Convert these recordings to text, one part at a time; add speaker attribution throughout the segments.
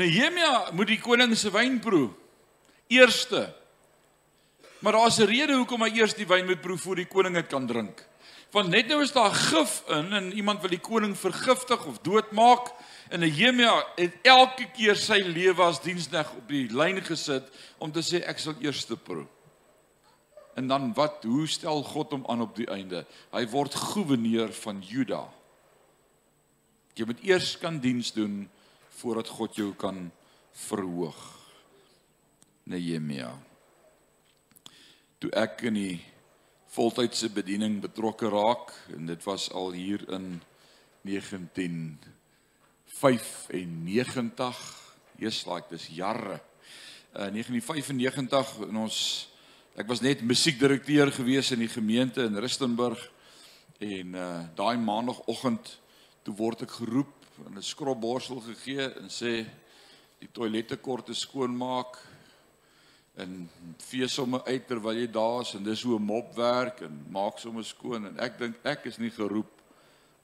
Speaker 1: Nehemia moet die koning se wyn proe. Eerste. Maar daar's 'n rede hoekom hy eers die wyn moet proe voor die koning dit kan drink. Want net nou is daar gif in en iemand wil die koning vergiftig of doodmaak en Nehemia het elke keer sy lewe as diensneg op die lyn gesit om te sê ek sal eers proe. En dan wat hoe stel God hom aan op die einde? Hy word goewerneur van Juda. Jy moet eers kan diens doen voordat God jou kan verhoog. Nehemia. Toe ek in die voltydse bediening betrokke raak en dit was al hier in 1995. Yes like dis jare. Uh 1995 in ons ek was net musiekdirekteur gewees in die gemeente in Rustenburg en uh daai maandagooggend toe word ek geroep en 'n skrobborsel gegee en sê die toilette kort te skoonmaak en vee sommer uit terwyl jy daar is en dis hoe 'n mop werk en maak sommer skoon en ek dink ek is nie geroep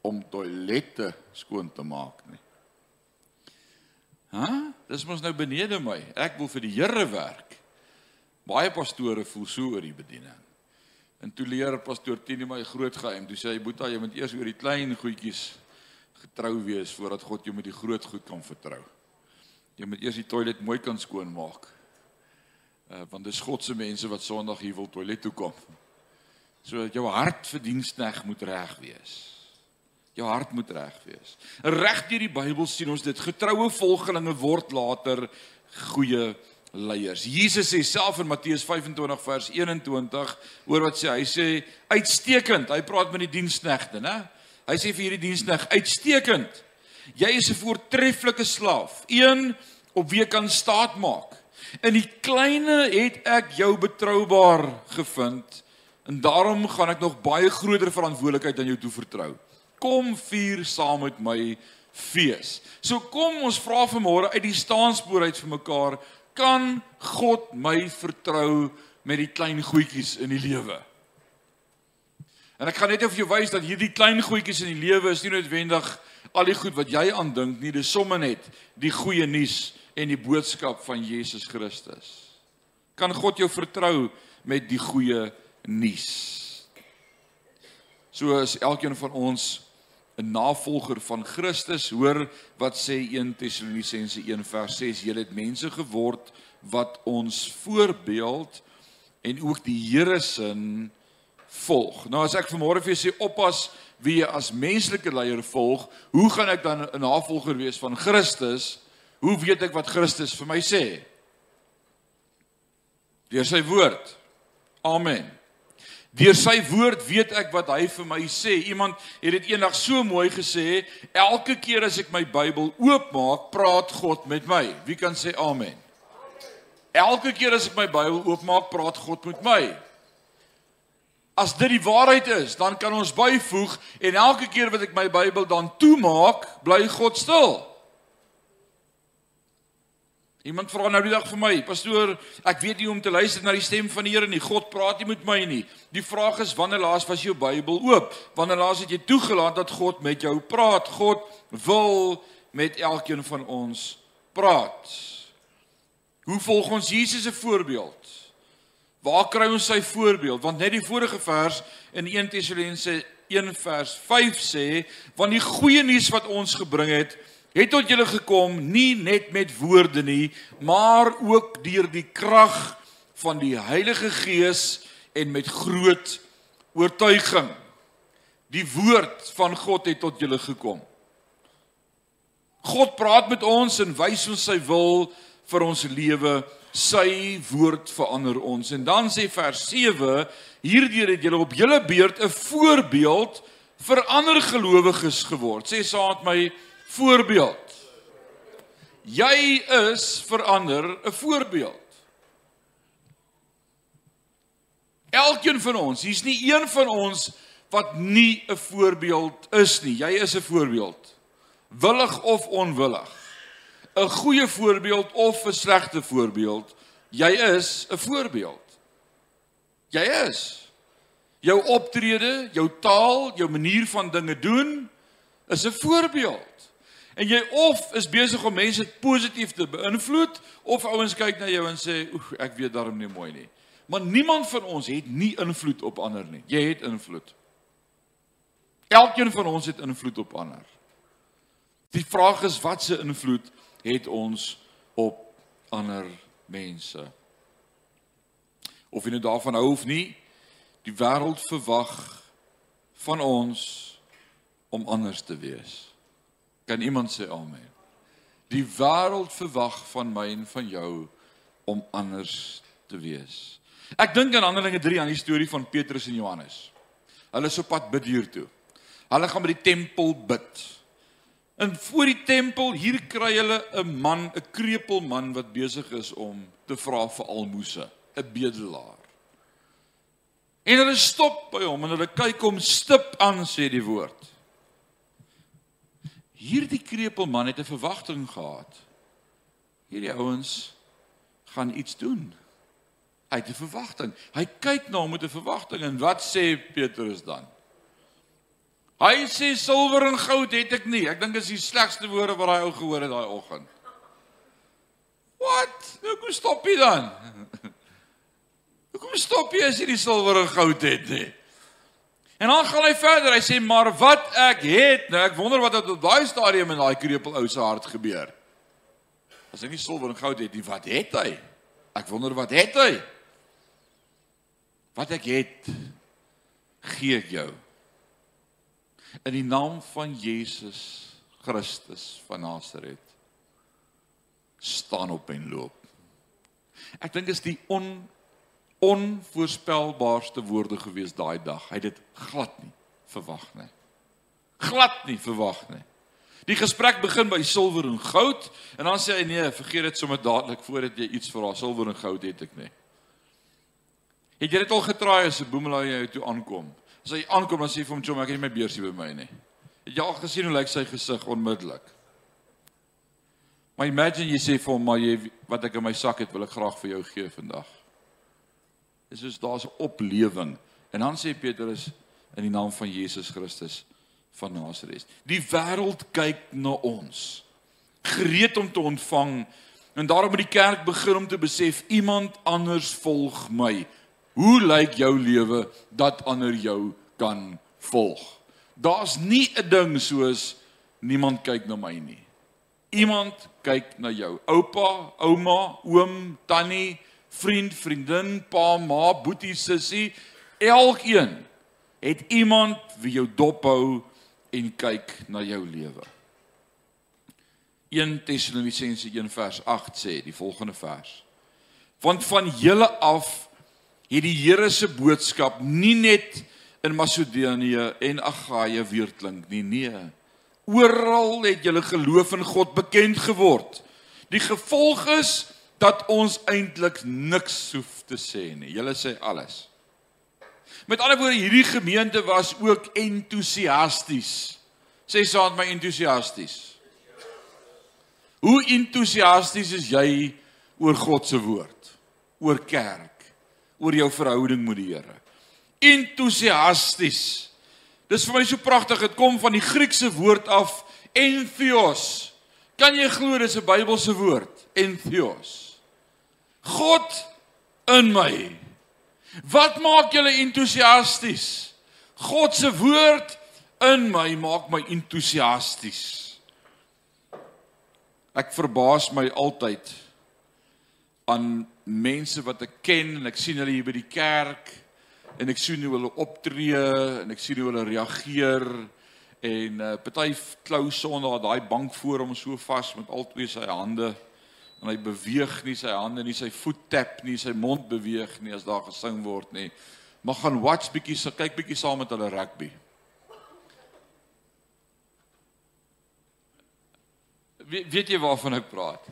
Speaker 1: om toilette skoon te maak nie. Hæ? Dis mos nou benede my. Ek wil vir die Here werk. Baie pastore voel so oor die bediening. En toe leer pastoor Tini my groot geheim. Toe sê hy Boeta, jy moet eers oor die klein goedjies getrou wees voordat God jou met die groot goed kan vertrou. Jy moet eers die toilet mooi kan skoonmaak. Uh want dis God se mense wat Sondag hier wil toilet toe kom. So jou hart vir dienstneg moet reg wees. Jou hart moet reg wees. Reg deur die Bybel sien ons dit getroue volgelinge word later goeie leiers. Jesus sê self in Matteus 25 vers 21 oor wat sê hy sê uitstekend. Hy praat met die diensknegte, né? Hy sê vir hierdie dienskneg uitstekend. Jy is 'n voortreffelike slaaf, een op wie kan staat maak. In die kleinste het ek jou betroubaar gevind en daarom gaan ek nog baie groter verantwoordelikheid aan jou toe vertrou. Kom vier saam met my fees. So kom ons vra vanmôre uit die staanspoor uit vir mekaar, kan God my vertrou met die klein goedjies in die lewe? En ek gaan net vir jou wys dat hierdie klein goedjies in die lewe is nie noodwendig al die goed wat jy aandink nie, dis sommer net die goeie nuus en die boodskap van Jesus Christus. Kan God jou vertrou met die goeie nuus? So is elkeen van ons 'n navolger van Christus. Hoor wat sê 1 Tessalonisense 1 vers 6: Julle het mense geword wat ons voorbeeld en ook die Here se volg. Nou as ek vanmôre vir julle sê oppas wie jy as menslike leier volg, hoe gaan ek dan 'n navolger wees van Christus? Hoe weet ek wat Christus vir my sê? Deur sy woord. Amen. Deur sy woord weet ek wat hy vir my sê. Iemand het dit eendag so mooi gesê, elke keer as ek my Bybel oopmaak, praat God met my. Wie kan sê amen? Elke keer as ek my Bybel oopmaak, praat God met my. As dit die waarheid is, dan kan ons byvoeg en elke keer wat ek my Bybel dan toemaak, bly God stil. Iemand vra nou die dag vir my, pastoor, ek weet nie hoe om te luister na die stem van die Here nie. God praat nie met my nie. Die vraag is wanneer laas was jou Bybel oop? Wanneer laas het jy toegelaat dat God met jou praat? God wil met elkeen van ons praat. Hoe volg ons Jesus se voorbeeld? Waar kry ons sy voorbeeld? Want net die vorige vers in 1 Tessalonisense 1 vers 5 sê, want die goeie nuus wat ons gebring het, het tot julle gekom nie net met woorde nie, maar ook deur die krag van die Heilige Gees en met groot oortuiging. Die woord van God het tot julle gekom. God praat met ons en wys ons sy wil vir ons lewe. Sy woord verander ons. En dan sê vers 7, hierdeur het julle op julle beurt 'n voorbeeld vir ander gelowiges geword. Sê met my voorbeeld. Jy is verander 'n voorbeeld. Elkeen van ons, hier's nie een van ons wat nie 'n voorbeeld is nie. Jy is 'n voorbeeld. Willig of onwillig. 'n Goeie voorbeeld of 'n slegte voorbeeld. Jy is 'n voorbeeld. Jy is. Jou optrede, jou taal, jou manier van dinge doen is 'n voorbeeld. En jy of is besig om mense positief te beïnvloed of ouens kyk na jou en sê, "Oeg, ek weet daarom nie mooi nie." Maar niemand van ons het nie invloed op ander nie. Jy het invloed. Elkeen van ons het invloed op ander. Die vraag is wat se invloed het ons op ander mense? Of jy nou daarvan hou of nie, die wêreld verwag van ons om anders te wees. Kan iemand sê amen? Die wêreld verwag van my en van jou om anders te wees. Ek dink aan Handelinge 3 aan die storie van Petrus en Johannes. Hulle is op pad bid hier toe. Hulle gaan by die tempel bid. En voor die tempel hier kry hulle 'n man, 'n krepeel man wat besig is om te vra vir almoses, 'n bedelaar. En hulle stop by hom en hulle kyk hom stip aan sê die woord. Hierdie krepelman het 'n verwagting gehad. Hierdie ouens gaan iets doen. Hy het 'n verwagting. Hy kyk na hom met 'n verwagting en wat sê Petrus dan? Hy sê silwer en goud het ek nie. Ek dink dit is die slegste woorde wat daai ou gehoor het daai oggend. Wat? Nou kom stop jy dan. Hoekom stop jy as jy die silwer en goud het nie? En dan gaan hy verder. Hy sê maar wat ek het, nou ek wonder wat op daai stadium in daai krepel ou se hart gebeur. As hy nie silwer en goud het nie, wat het hy? Ek wonder wat het hy? Wat ek het, gee ek jou. In die naam van Jesus Christus van Nasaret staan op en loop. Ek dink is die on onvoorspelbaarste woorde gewees daai dag. Hy het dit glad nie verwag nie. Glad nie verwag nie. Die gesprek begin by silwer en goud en dan sê hy nee, vergeet dit sommer dadelik voordat jy iets haar silwer en goud het ek nie. Het jy dit al getraai as 'n boemelaar jou toe aankom? As hy aankom dan sê vir hom, "Chom, ek het nie my beursie by my nie." Het jy al gesien hoe lyk sy gesig onmiddellik? Maar imagine jy sê vir hom, "Maar jy wat ek in my sak het, wil ek graag vir jou gee vandag." Dis soos daar's 'n oplewing. En dan sê Petrus in die naam van Jesus Christus van Nasaret. Die wêreld kyk na ons. Gereed om te ontvang. En daarom moet die kerk begin om te besef iemand anders volg my. Hoe lyk jou lewe dat ander jou kan volg? Daar's nie 'n ding soos niemand kyk na my nie. Iemand kyk na jou. Oupa, ouma, oom, tannie, vriend, vriendin, pa, ma, boetie, sussie, elkeen het iemand wie jou dophou en kyk na jou lewe. 1 Tessalonisense 1 vers 8 sê die volgende vers. Want van julle af het die Here se boodskap nie net in Macedonië en Agaia weerklink nie, nee. Oral het julle geloof in God bekend geword. Die gevolg is dat ons eintlik niks hoef te sê nie. Julle sê alles. Met ander woorde, hierdie gemeente was ook entoesiasties. Sê saam my entoesiasties. Hoe entoesiasties is jy oor God se woord? Oor kerk? Oor jou verhouding met die Here? Entoesiasties. Dis vir my so pragtig. Dit kom van die Griekse woord af entheos. Kan jy glo dis 'n Bybelse woord? Entheos. God in my. Wat maak julle entoesiasties? God se woord in my maak my entoesiasties. Ek verbaas my altyd aan mense wat ek ken en ek sien hulle hier by die kerk en ek sien hoe hulle optree en ek sien hoe hulle reageer en uh, party klou sonder daai bank voor hom so vas met al twee sy hande en hy beweeg nie sy hande nie, sy voet tap nie, sy mond beweeg nie as daar gesing word nie. Maar gaan watch bietjie, so kyk bietjie saam met hulle rugby. We, weet jy waarvan ek praat?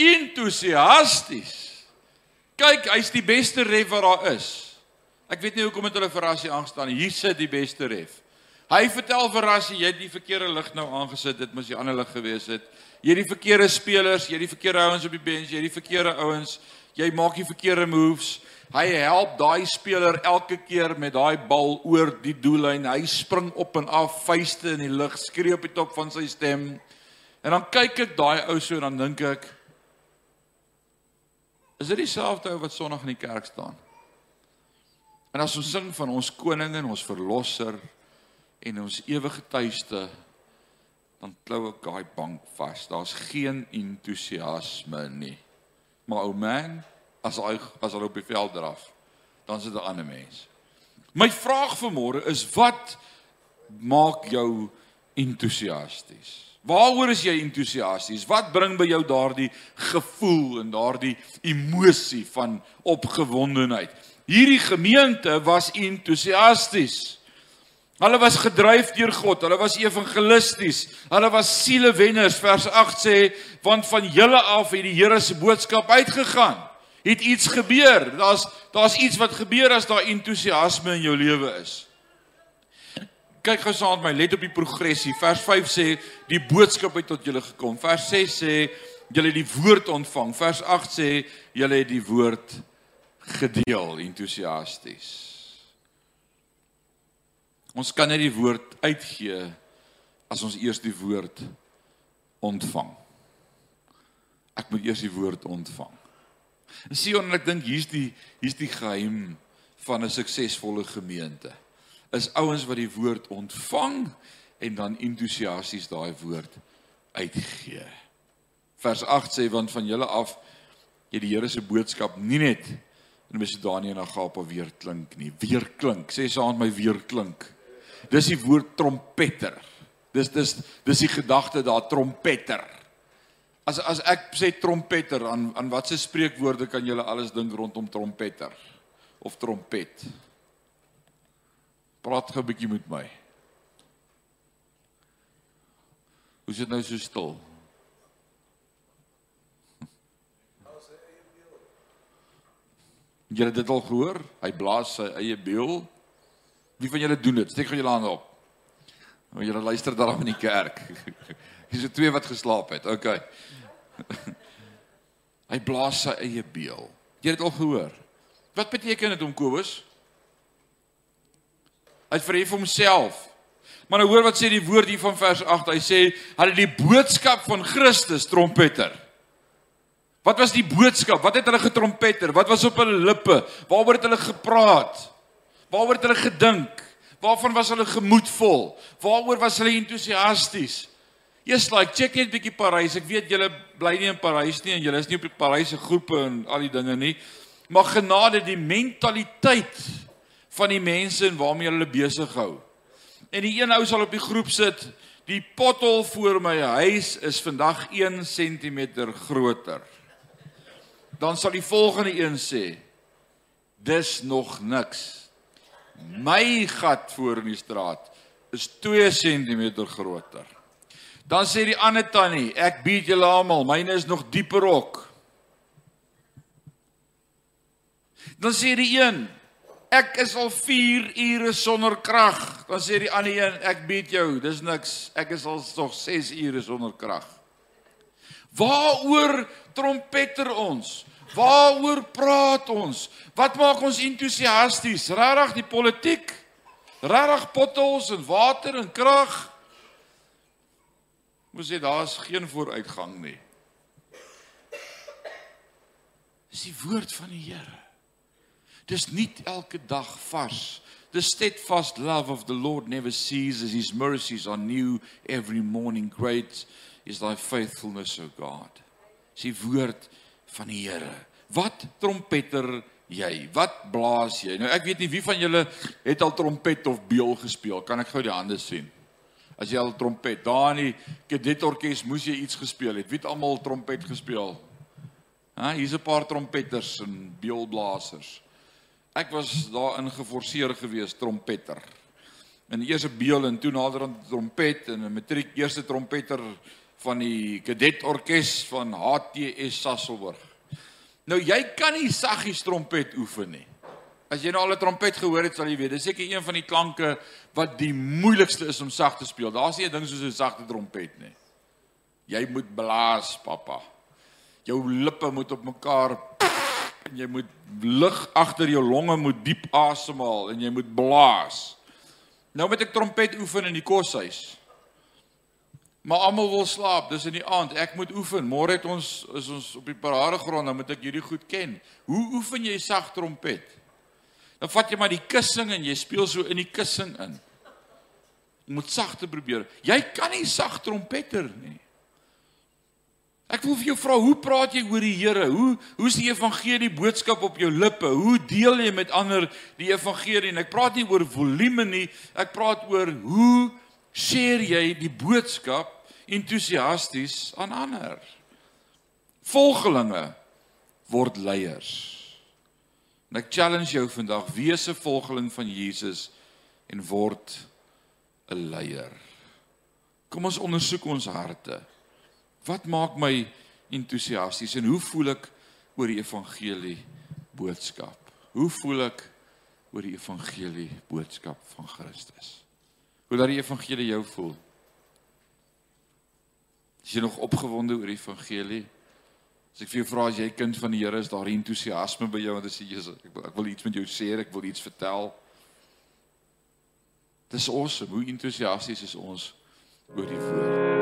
Speaker 1: Entoesiasties. Kyk, hy's die beste ref wat daar is. Ek weet nie hoekom het hulle vir Rassie aangestaan nie. Hier sit die beste ref. Hy vertel vir Rassie, jy het die verkeerde lig nou aangesit, dit moes die ander lig gewees het jy het die verkeerde spelers, jy het die verkeerde ouens op die bench, jy het die verkeerde ouens, jy maak die verkeerde moves. Hy help daai speler elke keer met daai bal oor die doellyn. Hy spring op en af, vuiste in die lug, skree op die top van sy stem. En dan kyk ek daai ou so en dan dink ek is dit dieselfde ou wat Sondag in die kerk staan? En as ons sing van ons koning en ons verlosser en ons ewige tuiste dan klou ek daai bank vas. Daar's geen entoesiasme nie. Maar ou man, as hy as hy op die veld draf, dan is dit 'n ander mens. My vraag vir môre is wat maak jou entoesiasties? Waaroor is jy entoesiasties? Wat bring by jou daardie gevoel en daardie emosie van opgewondenheid? Hierdie gemeente was entoesiasties. Hulle was gedryf deur God. Hulle was evangelisties. Hulle was sielewenners. Vers 8 sê, want van julle af het die Here se boodskap uitgegaan. Het iets gebeur. Daar's daar's iets wat gebeur as daar entoesiasme in jou lewe is. Kyk gou saam met my, let op die progressie. Vers 5 sê die boodskap het tot julle gekom. Vers 6 sê julle het die woord ontvang. Vers 8 sê julle het die woord gedeel, entoesiasties. Ons kan net die woord uitgee as ons eers die woord ontvang. Ek moet eers die woord ontvang. En sien ek dink hier's die hier's die geheim van 'n suksesvolle gemeente. Is ouens wat die woord ontvang en dan entoesiasties daai woord uitgee. Vers 8 sê want van julle af het die Here se boodskap nie net in Macedonië en Agapa weer klink nie, weer klink. Sê saam met my weer klink. Dis die woord trompeter. Dis dis dis die gedagte daar trompeter. As as ek sê trompeter aan aan watse spreekwoorde kan jy alles dink rondom trompeter of trompet? Praat gou 'n bietjie met my. Hoe sit nou so stil? Jy het dit al gehoor? Hy blaas sy eie beul. Wie van julle doen dit? Steek gou julle hande op. Want julle luister daarom in die kerk. Dis se twee wat geslaap het. OK. Hy blaas sy eie beel. Jy het dit al gehoor. Wat beteken dit om Kobus? Hy verhef homself. Maar nou hoor wat sê die woord hier van vers 8. Hy sê hulle die boodskap van Christus trompeter. Wat was die boodskap? Wat het hulle getrompeter? Wat was op hulle lippe? Waaroor het hulle gepraat? Waaroor het hulle gedink? Waarvan was hulle gemoedvol? Waaroor was hulle entoesiasties? Eers like check net bietjie Parys. Ek weet julle bly nie in Parys nie en julle is nie op die Parysse groepe en al die dinge nie. Maar genade die mentaliteit van die mense en waarmee hulle besig hou. En die een ou sal op die groep sit, die pothol voor my huis is vandag 1 cm groter. Dan sal die volgende een sê, dis nog niks. My gat voor in die straat is 2 cm groter. Dan sê die ander tannie, ek bied julle almal, myne is nog dieper ook. Dan sê die een, ek is al 4 ure sonder krag. Dan sê die ander een, ek bied jou, dis niks, ek is al nog 6 ure sonder krag. Waaroor trompeter ons? Waaroor praat ons? Wat maak ons entoesiasties? Regtig die politiek? Regtig potholes en water en krag? Moes sê daar's geen vooruitgang nie. Dis die woord van die Here. Dis nie elke dag vars. The steadfast love of the Lord never ceases. His mercies are new every morning. Great is thy faithfulness, O God. Dis die woord van die Here. Wat trompeter jy? Wat blaas jy? Nou ek weet nie wie van julle het al trompet of beul gespeel. Kan ek gou die hande sien? As jy al trompet, daar in die kadetorkes moes jy iets gespeel het. Wie het almal trompet gespeel? Ha, hier's 'n paar trompetters en beulblasers. Ek was daarin geforseer gewees trompetter. En eers 'n beul en toe naderhand trompet en 'n matriek eerste trompetter van die kadetorkes van HTS Sasselburg. Nou jy kan nie saggies trompet oefen nie. As jy nou al 'n trompet gehoor het, sal jy weet, dis seker een van die klanke wat die moeilikste is om sag te speel. Daar's nie 'n ding soos 'n sagte trompet nie. Jy moet blaas, pappa. Jou lippe moet op mekaar en jy moet lug agter jou longe moet diep asemhaal en jy moet blaas. Nou met ek trompet oefen in die koshuis. Maar almal wil slaap, dis in die aand. Ek moet oefen. Môre het ons is ons op die paradegrond, dan moet ek hierdie goed ken. Hoe oefen jy sag trompet? Dan vat jy maar die kussing en jy speel so in die kussing in. Jy moet sagte probeer. Jy kan nie sag trompeter nie. Ek wil vir jou vra, hoe praat jy oor die Here? Hoe hoe is die evangelie boodskap op jou lippe? Hoe deel jy met ander die evangelie? En ek praat nie oor volume nie. Ek praat oor hoe share jy die boodskap entoesiasties aan ander? Volgelinge word leiers. En ek challenge jou vandag, wees 'n volgeling van Jesus en word 'n leier. Kom ons ondersoek ons harte. Wat maak my entoesiasties en hoe voel ek oor die evangelie boodskap? Hoe voel ek oor die evangelie boodskap van Christus? Hoe laat die evangelie jou voel? Is jy nog opgewonde oor die evangelie? As ek vir jou vra as jy kind van die Here is, daar entoesiasme by jou want as jy Jesus, ek wil ek wil iets met jou sê, ek wil iets vertel. Dis awesome. Hoe entoesiasties is ons oor die woord?